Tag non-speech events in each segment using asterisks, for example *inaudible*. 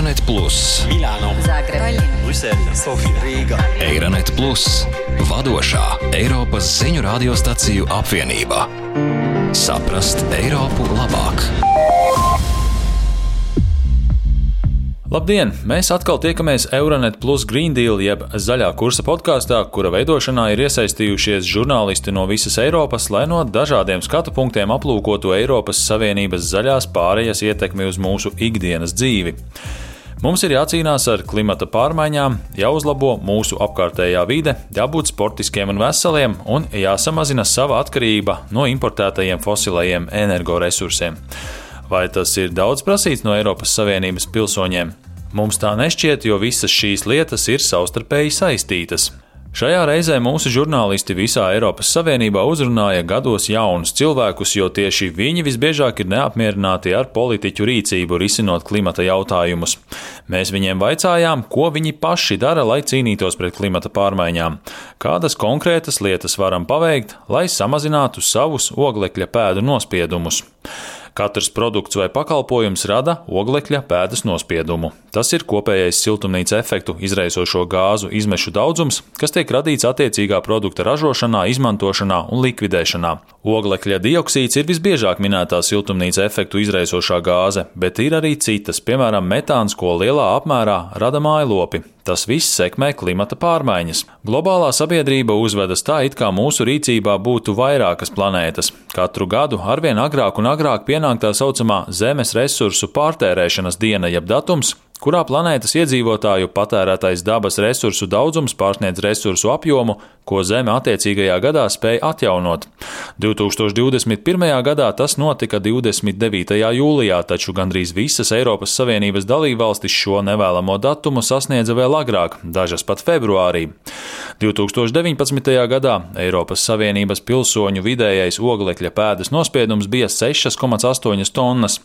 Eironet Plus, Milāno, Zagreb, Brisele, Sofija, Rīga. Eironet Plus, vadošā Eiropas ziņu radiostaciju apvienība. Saprast Eiropu labāk! Labdien! Mēs atkal tiekamies Euronet Plus Green Deal jeb zaļā kursa podkāstā, kura veidošanā ir iesaistījušies žurnālisti no visas Eiropas, lai no dažādiem skatu punktiem aplūkotu Eiropas Savienības zaļās pārējas ietekmi uz mūsu ikdienas dzīvi. Mums ir jācīnās ar klimata pārmaiņām, jāuzlabo mūsu apkārtējā vide, jābūt sportiskiem un veseliem un jāsamazina sava atkarība no importētajiem fosilajiem energoresursiem. Vai tas ir daudz prasīts no Eiropas Savienības pilsoņiem? Mums tā nešķiet, jo visas šīs lietas ir savstarpēji saistītas. Šajā reizē mūsu žurnālisti visā Eiropas Savienībā uzrunāja gados jaunus cilvēkus, jo tieši viņi visbiežāk ir neapmierināti ar politiķu rīcību risinot klimata jautājumus. Mēs viņiem vaicājām, ko viņi paši dara, lai cīnītos pret klimata pārmaiņām, kādas konkrētas lietas varam paveikt, lai samazinātu savus oglekļa pēdu nospiedumus. Katrs produkts vai pakalpojums rada oglekļa pēdas nospiedumu. Tas ir kopējais siltumnīca efektu izraisošo gāzu izmešu daudzums, kas tiek radīts attiecīgā produkta ražošanā, izmantošanā un likvidēšanā. Oglekļa dioksīds ir visbiežāk minētā siltumnīca efektu izraisošā gāze, bet ir arī citas, piemēram, metāns, ko lielā apmērā rada mājlopi. Tas viss sekmē klimata pārmaiņas. Globālā sabiedrība uzvedas tā, it kā mūsu rīcībā būtu vairākas planētas. Katru gadu arvien agrāk un agrāk pienāk tā saucamā Zemes resursu pārtērēšanas diena jeb datums, kurā planētas iedzīvotāju patērētais dabas resursu daudzums pārsniedz resursu apjomu, ko Zeme attiecīgajā gadā spēja atjaunot. 2021. gadā tas notika 29. jūlijā, taču gandrīz visas Eiropas Savienības dalībvalstis šo nevēlamo datumu sasniedza vēl agrāk, dažas pat februārī. 2019. gadā Eiropas Savienības pilsoņu vidējais oglekļa pēdas nospiedums bija 6,8 tonnas.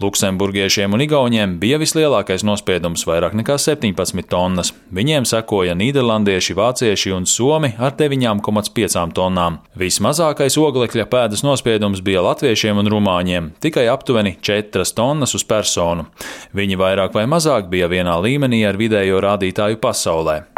Luksemburgiešiem un Igauniem bija vislielākais nospiedums - vairāk nekā 17 tonnas. Viņiem sekoja Nīderlandieši, Vācieši un Somi ar 9,5 tonnām. Vismazākais oglekļa pēdas nospiedums bija latviešiem un rumāņiem - tikai aptuveni 4 tonnas uz personu. Viņi vairāk vai mazāk bija vienā līmenī ar vidējo rādītāju pasaulē.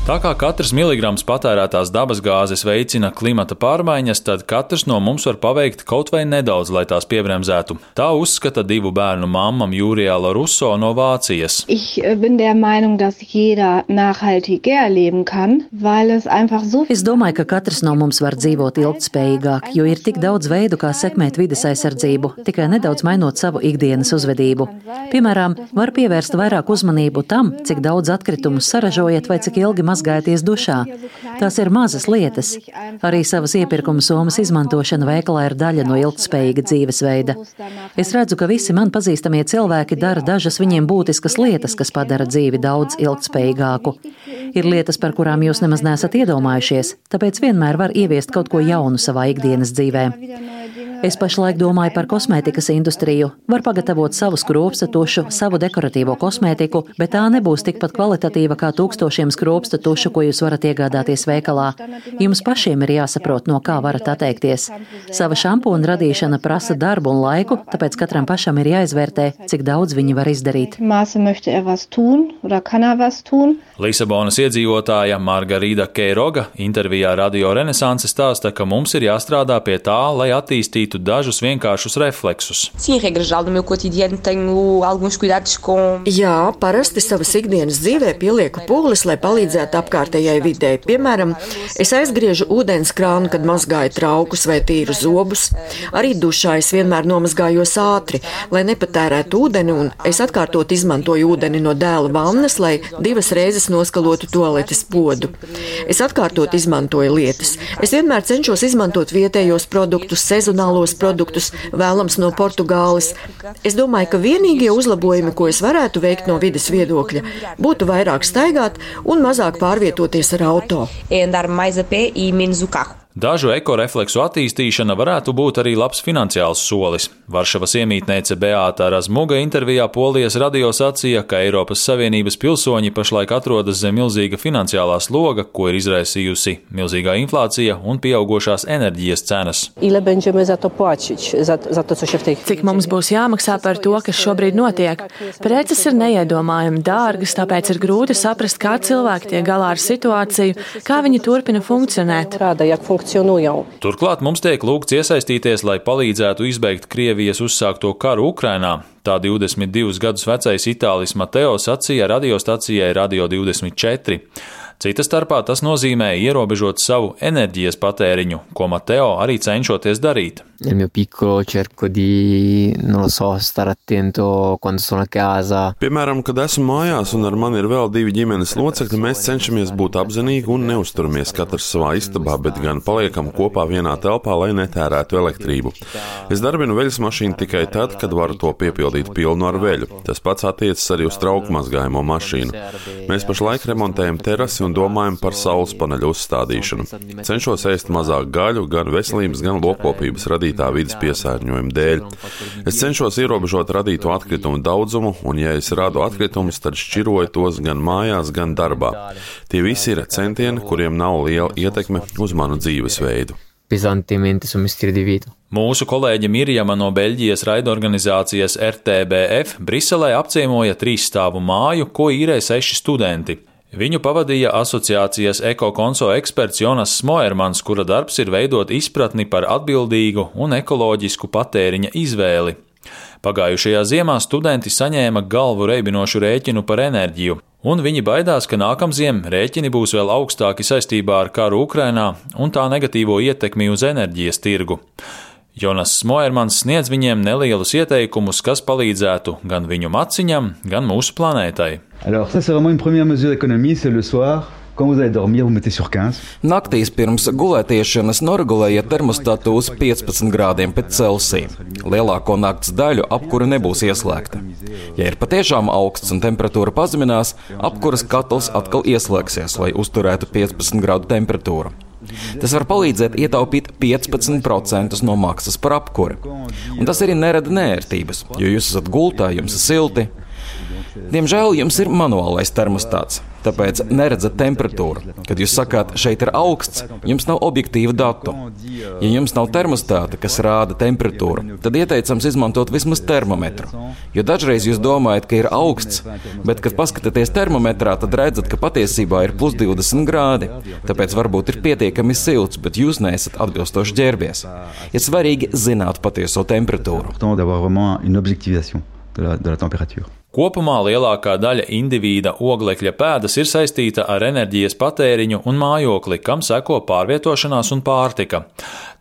Tā kā katrs miligrams patērētās dabasgāzes veicina klimata pārmaiņas, tad katrs no mums var paveikt kaut vai nedaudz, lai tās piebremzētu. Tā uzskata divu bērnu mammam Jūrijāla Russo no Vācijas. Es domāju, ka katrs no mums var dzīvot ilgtspējīgāk, jo ir tik daudz veidu, kā sekmēt vides aizsardzību, tikai nedaudz mainot savu ikdienas uzvedību. Piemēram, var pievērst vairāk uzmanību tam, cik daudz atkritumus saražojat vai cik ilgi mazgājaties dušā. Tās ir mazas lietas. Arī savas iepirkuma summas izmantošana veikalā ir daļa no ilgspējīga dzīvesveida. Es redzu, ka visi man pazīstamie cilvēki dara dažas viņiem būtiskas lietas, kas padara dzīvi daudz ilgspējīgāku. Ir lietas, par kurām jūs nemaz nesat iedomājušies, tāpēc vienmēr var ieviest kaut ko jaunu savā ikdienas dzīvē. Es pašlaik domāju par kosmētikas industriju. Var pagatavot savu skrūpsta tušu, savu dekoratīvo kosmētiku, bet tā nebūs tikpat kvalitatīva kā tūkstošiem skrūpsta tušu, ko jūs varat iegādāties veikalā. Jums pašiem ir jāsaprot, no kā varat atteikties. Sava šampūna radīšana prasa darbu un laiku, tāpēc katram pašam ir jāizvērtē, cik daudz viņi var izdarīt. Lisabonas iedzīvotāja Margarita Keiroga intervijā Radio Renesanse stāsta, ka mums ir jāstrādā pie tā, lai attīstītu dažus vienkāršus refleksus. Jā, parasti savas ikdienas dzīvē pielieku pūles, lai palīdzētu apkārtējai videi. Piemēram, es aizgriežu ūdens krānu, kad mazgāju traukus vai tīru zobus. Arī dušā es vienmēr nomazgājos ātri, lai nepatērētu ūdeni, un es atkārtot izmantoju ūdeni no dēla vannas, lai divas reizes noskalotu toaletes podu. Es atkārtot izmantoju lietas. Es vienmēr cenšos izmantot vietējos produktus, sezonālos produktus, vēlams no Portugāles. Es domāju, ka vienīgie uzlabojumi, ko es varētu veikt no vidas viedokļa, būtu vairāk staigāt un mazāk pārvietoties ar auto. Dažu ekorefleksu attīstīšana varētu būt arī labs finansiāls solis. Varšavas iemītniece Beāta Razmuga intervijā Polijas radio sacīja, ka Eiropas Savienības pilsoņi pašlaik atrodas zem milzīga finansiālā sloga, ko ir izraisījusi milzīgā inflācija un pieaugušās enerģijas cenas. Cik mums būs jāmaksā par to, kas šobrīd notiek? Preces ir neiedomājami dārgas, tāpēc ir grūti saprast, kā cilvēki tiek galā ar situāciju, kā viņi turpina funkcionēt funkcionują. Turklāt mums tiek lūgts iesaistīties, lai palīdzētu izbeigt Krievijas uzsākto karu Ukrainā. Tā 22 gadus vecais Itālis Mateo sacīja radiostacijai Radio 24. Cita starpā tas nozīmē ierobežot savu enerģijas patēriņu, ko Mateo arī cenšoties darīt. Piccolo cerco di, non lo so, attento quando sono a casa. Piemēram, kad esmu mājās un ar mani ir vēl divi ģimenes locekļi, mēs cenšamies būt apzinīgi un neusturamies katrs savā istabā, bet gan paliekam kopā vienā telpā, lai netērētu elektrību. Es darbinu veļas mašīnu tikai tad, kad varu to piepildīt pilnu ar veļu. Tas pats attiecas arī uz trauku mazgājumu mašīnu. Mēs pašlaik remontējam terasi un domājam par saules paneļu uzstādīšanu. Cenšos ēst mazāk gaļu, gan veselības, gan lopkopības radīt radītā vidas piesārņojuma dēļ. Es cenšos ierobežot radīto atkritumu daudzumu, un, ja es radu atkritumus, tad šķiroju tos gan mājās, gan darbā. Tie visi ir centieni, kuriem nav liela ietekme uz manu dzīvesveidu. Mūsu kolēģe Mirjama no Beļģijas raidorganizācijas RTBF Briselē apciemoja trīs stāvu māju, ko īrē seši studenti. Viņu pavadīja asociācijas ekokonso eksperts Jonas Smoermans, kura darbs ir veidot izpratni par atbildīgu un ekoloģisku patēriņa izvēli. Pagājušajā ziemā studenti saņēma galvu reibinošu rēķinu par enerģiju, un viņi baidās, ka nākamziem rēķini būs vēl augstāki saistībā ar karu Ukrainā un tā negatīvo ietekmi uz enerģijas tirgu. Jonas Smoermans sniedz viņiem nelielus ieteikumus, kas palīdzētu gan viņu maciņam, gan mūsu planētai. Alors, ça, c'est vraiment une première mesure d'économie, c'est le soir. Naktīs pirms gulētiešanas noregulējiet termostatu uz 15 grādiem pēc Celsija. Lielāko naktas daļu apkura nebūs ieslēgta. Ja ir patiešām augsts un temperatūra pazeminās, apkuras katls atkal ieslēgsies, lai uzturētu 15 grādu temperatūru. Tas var palīdzēt ietaupīt 15% no maksas par apkuri. Un tas arī nerada nērtības, jo jūs esat gultā, jums ir silti, Diemžēl jums ir manuālais termostāts, tāpēc neredzat temperatūru. Kad jūs sakāt, šeit ir augsts, jums nav objektīva datu. Ja jums nav termostāta, kas rāda temperatūru, tad ieteicams izmantot vismaz termometru. Jo dažreiz jūs domājat, ka ir augsts, bet, kad paskatāties termometrā, tad redzat, ka patiesībā ir plus 20 grādi. Tāpēc varbūt ir pietiekami silts, bet jūs neesat atbilstoši ģērbies. Ir svarīgi zināt patieso temperatūru. De la, température. Kopumā lielākā daļa indivīda oglekļa pēdas ir saistīta ar enerģijas patēriņu un mājokli, kam seko pārvietošanās un pārtika.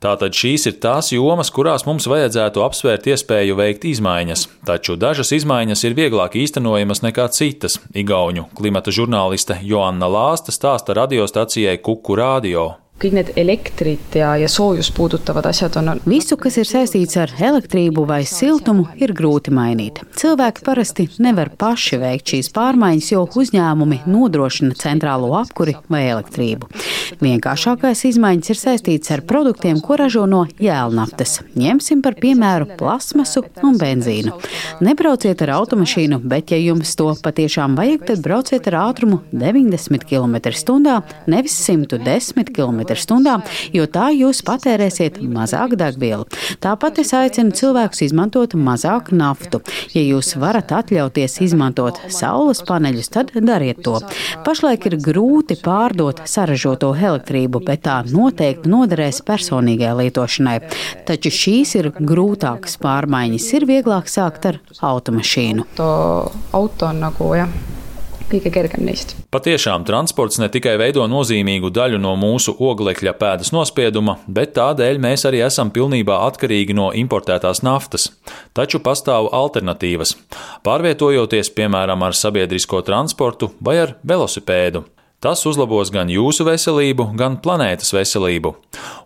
Tātad šīs ir tās jomas, kurās mums vajadzētu apsvērt iespēju veikt izmaiņas, taču dažas izmaiņas ir vieglāk īstenojamas nekā citas. Igauņu klimata žurnāliste Joanna Lāsta stāsta radiostacijai Kuku Radio kõik need elektrit ja, ja soojust puudutavad asjad on. Visu, kas ir saistīts ar elektrību vai siltumu, ir grūti mainīt. Cilvēki parasti nevar paši veikt šīs pārmaiņas, jo uzņēmumi nodrošina centrālo apkuri vai elektrību. Vienkāršākais izmaiņas ir saistīts ar produktiem, ko ražo no jēlnaftas. Ņemsim par piemēru plasmasu un benzīnu. Nebrauciet ar automašīnu, bet, ja jums to patiešām vajag, tad brauciet ar ātrumu 90 km/h, nevis 110 km km/h, jo tā jūs patērēsiet mazāk degvielu. Tāpat es aicinu cilvēkus izmantot mazāk naftu. Ja jūs varat atļauties izmantot saules paneļus, tad dariet to. Pašlaik ir grūti pārdot saražoto elektrību, bet tā noteikti noderēs personīgai lietošanai. Taču šīs ir grūtākas pārmaiņas. Ir vieglāk sākt ar automašīnu. Auto, auto nagu, jah kõige kergem neist. Patiešām transports ne tikai veido nozīmīgu daļu no mūsu oglekļa pēdas nospieduma, bet tādēļ mēs arī esam pilnībā atkarīgi no importētās naftas. Taču pastāv alternatīvas. Pārvietojoties, piemēram, ar sabiedrisko transportu vai ar velosipēdu. Tas uzlabos gan jūsu veselību, gan planētas veselību.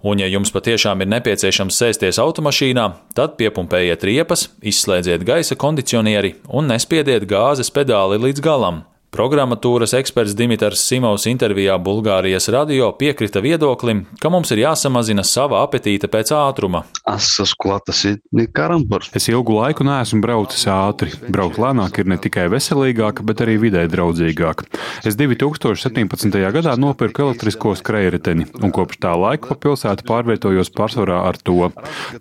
Un, ja jums patiešām ir nepieciešams sēsties automašīnā, tad piepumpējiet riepas, izslēdziet gaisa kondicionieri un nespiediet gāzes pedāli līdz galam. Programmatūras eksperts Dimitrs Simovs intervijā Bulgārijas radio piekrita viedoklim, ka mums ir jāsamazina sava apetīte pēc ātruma. Es ilgu laiku neesmu braucis ātri. Braukt lēnāk ir ne tikai veselīgāk, bet arī vidē draudzīgāk. Es 2017. gadā nopirku elektrisko skrējreteni, un kopš tā laika pa pilsētu pārvietojos pārsvarā ar to.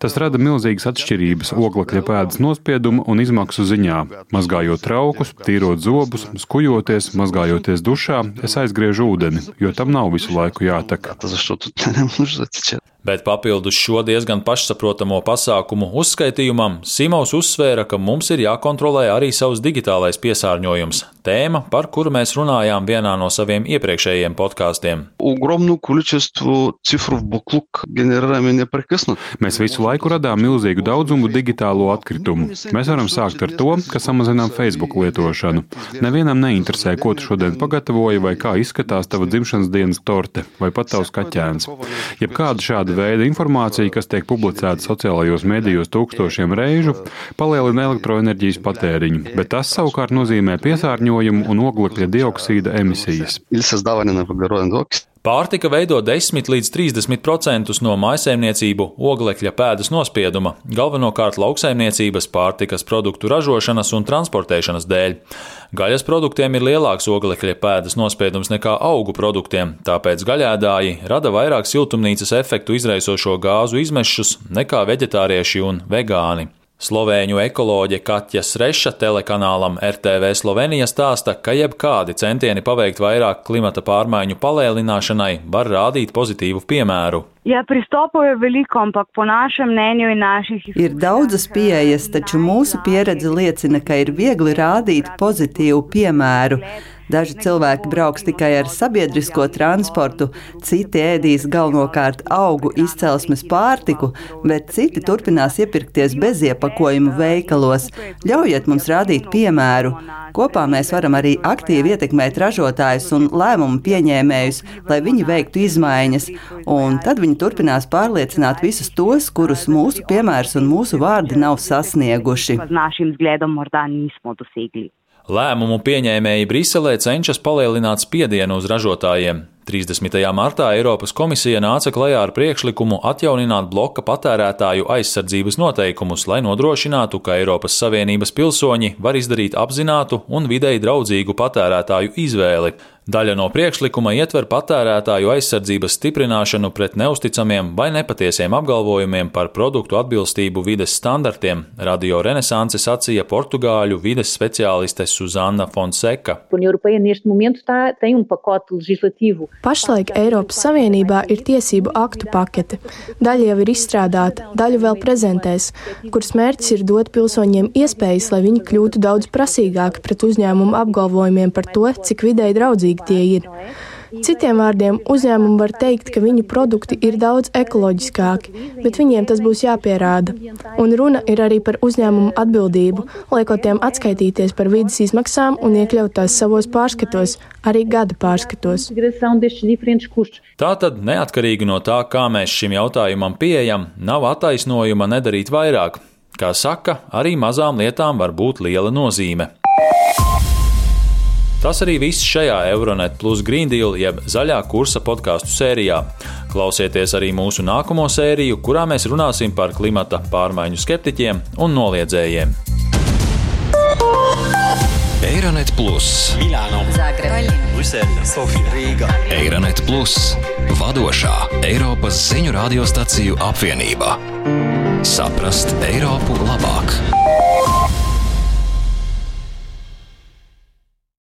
Tas rada milzīgas atšķirības oglekļa pēdas nospiedumu un izmaksu ziņā. Mazgājot traukus, tīrot zobus, skujot Gatavoties, mazgājoties dušā, es aizgriežu ūdeni, jo tam nav visu laiku jātek. *laughs* Bet papildus šo diezgan pašsaprotamo pasākumu uzskaitījumam, Simons uzsvēra, ka mums ir jākontrolē arī savs digitālais piesārņojums. Tēma, par kuru mēs runājām vienā no saviem iepriekšējiem podkāstiem. Mēs visu laiku radām milzīgu daudzumu digitālo atkritumu. Mēs varam sākt ar to, ka samazinām Facebook lietošanu. Nevienam neinteresē, ko tu šodien pagatavoji, vai kā izskatās tava dzimšanas dienas torte, vai pat tavs kaķēns. Jebkāda šāda Šāda veida informācija, kas tiek publicēta sociālajos medijos tūkstošiem reižu, palielina elektroenerģijas patēriņu, bet tas savukārt nozīmē piesārņojumu un oglekļa dioksīda emisijas. Pārtika veido 10 līdz 30% no maisaimniecību oglekļa pēdas nospieduma, galvenokārt lauksaimniecības, pārtikas produktu ražošanas un transportēšanas dēļ. Gaļas produktiem ir lielāks oglekļa pēdas nospiedums nekā augu produktiem, tāpēc gaļēdāji rada vairāk siltumnīcas efektu izraisošo gāzu izmešus nekā veģetārieši un vegāni. Slovēņu ekoloģe Katja Sreša telekanālam RTV Slovenija stāsta, ka jebkādi centieni paveikt vairāk klimata pārmaiņu palēlināšanai var rādīt pozitīvu piemēru. Ja, pristopov je veliko, ampak po našem mnenju in naših izkušnjah. Ir daudzas pieejas, taču mūsu pieredze liecina, ka ir viegli rādīt pozitīvu piemēru. Daži cilvēki brauks tikai ar sabiedrisko transportu, citi ēdīs galvenokārt augu izcelsmes pārtiku, bet citi turpinās iepirkties beziepakojumu veikalos. Ļaujiet mums rādīt piemēru. Kopā mēs varam arī aktīvi ietekmēt ražotājus un lēmumu pieņēmējus, lai viņi veiktu izmaiņas, un tad viņi turpinās pārliecināt visus tos, kurus mūsu piemērs un mūsu vārdi nav sasnieguši. Lēmumu pieņēmēji Briselē cenšas palielināt spiedienu uz ražotājiem. 30. martā Eiropas komisija nāca klajā ar priekšlikumu atjaunināt bloka patērētāju aizsardzības noteikumus, lai nodrošinātu, ka Eiropas Savienības pilsoņi var izdarīt apzinātu un videi draudzīgu patērētāju izvēli. Daļa no priekšlikuma ietver patērētāju aizsardzības stiprināšanu pret neusticamiem vai nepatiesiem apgalvojumiem par produktu atbilstību vides standartiem, radio renesanse sacīja portugāļu vides speciāliste Suzana Fonseca. Pašlaik Eiropas Savienībā ir tiesību aktu pakete. Daļa jau ir izstrādāta, daļu vēl prezentēs, kuras mērķis ir dot pilsoņiem iespējas, lai viņi kļūtu daudz prasīgāki pret uzņēmumu apgalvojumiem par to, cik videi draudzīgi ekoloģīgi tie ir. Citiem vārdiem, uzņēmumi var teikt, ka viņu produkti ir daudz ekoloģiskāki, bet viņiem tas būs jāpierāda. Un runa ir arī par uzņēmumu atbildību, liekot tiem atskaitīties par vidas izmaksām un iekļaut tās savos pārskatos, arī gada pārskatos. Tātad, neatkarīgi no tā, kā mēs šim jautājumam pieejam, nav attaisnojuma nedarīt vairāk. Kā saka, arī mazām lietām var būt liela nozīme. Tas arī viss šajā Euronet Plus Green Deal jeb zaļā kursa podkāstu sērijā. Klausieties arī mūsu nākamo sēriju, kurā mēs runāsim par klimata pārmaiņu skeptiķiem un noliedzējiem. Eironet Plus, Milāno, Zagreba, Brisele, Sofija, Rīga. Eironet Plus, vadošā Eiropas ziņu radiostaciju apvienība. Saprast Eiropu labāk!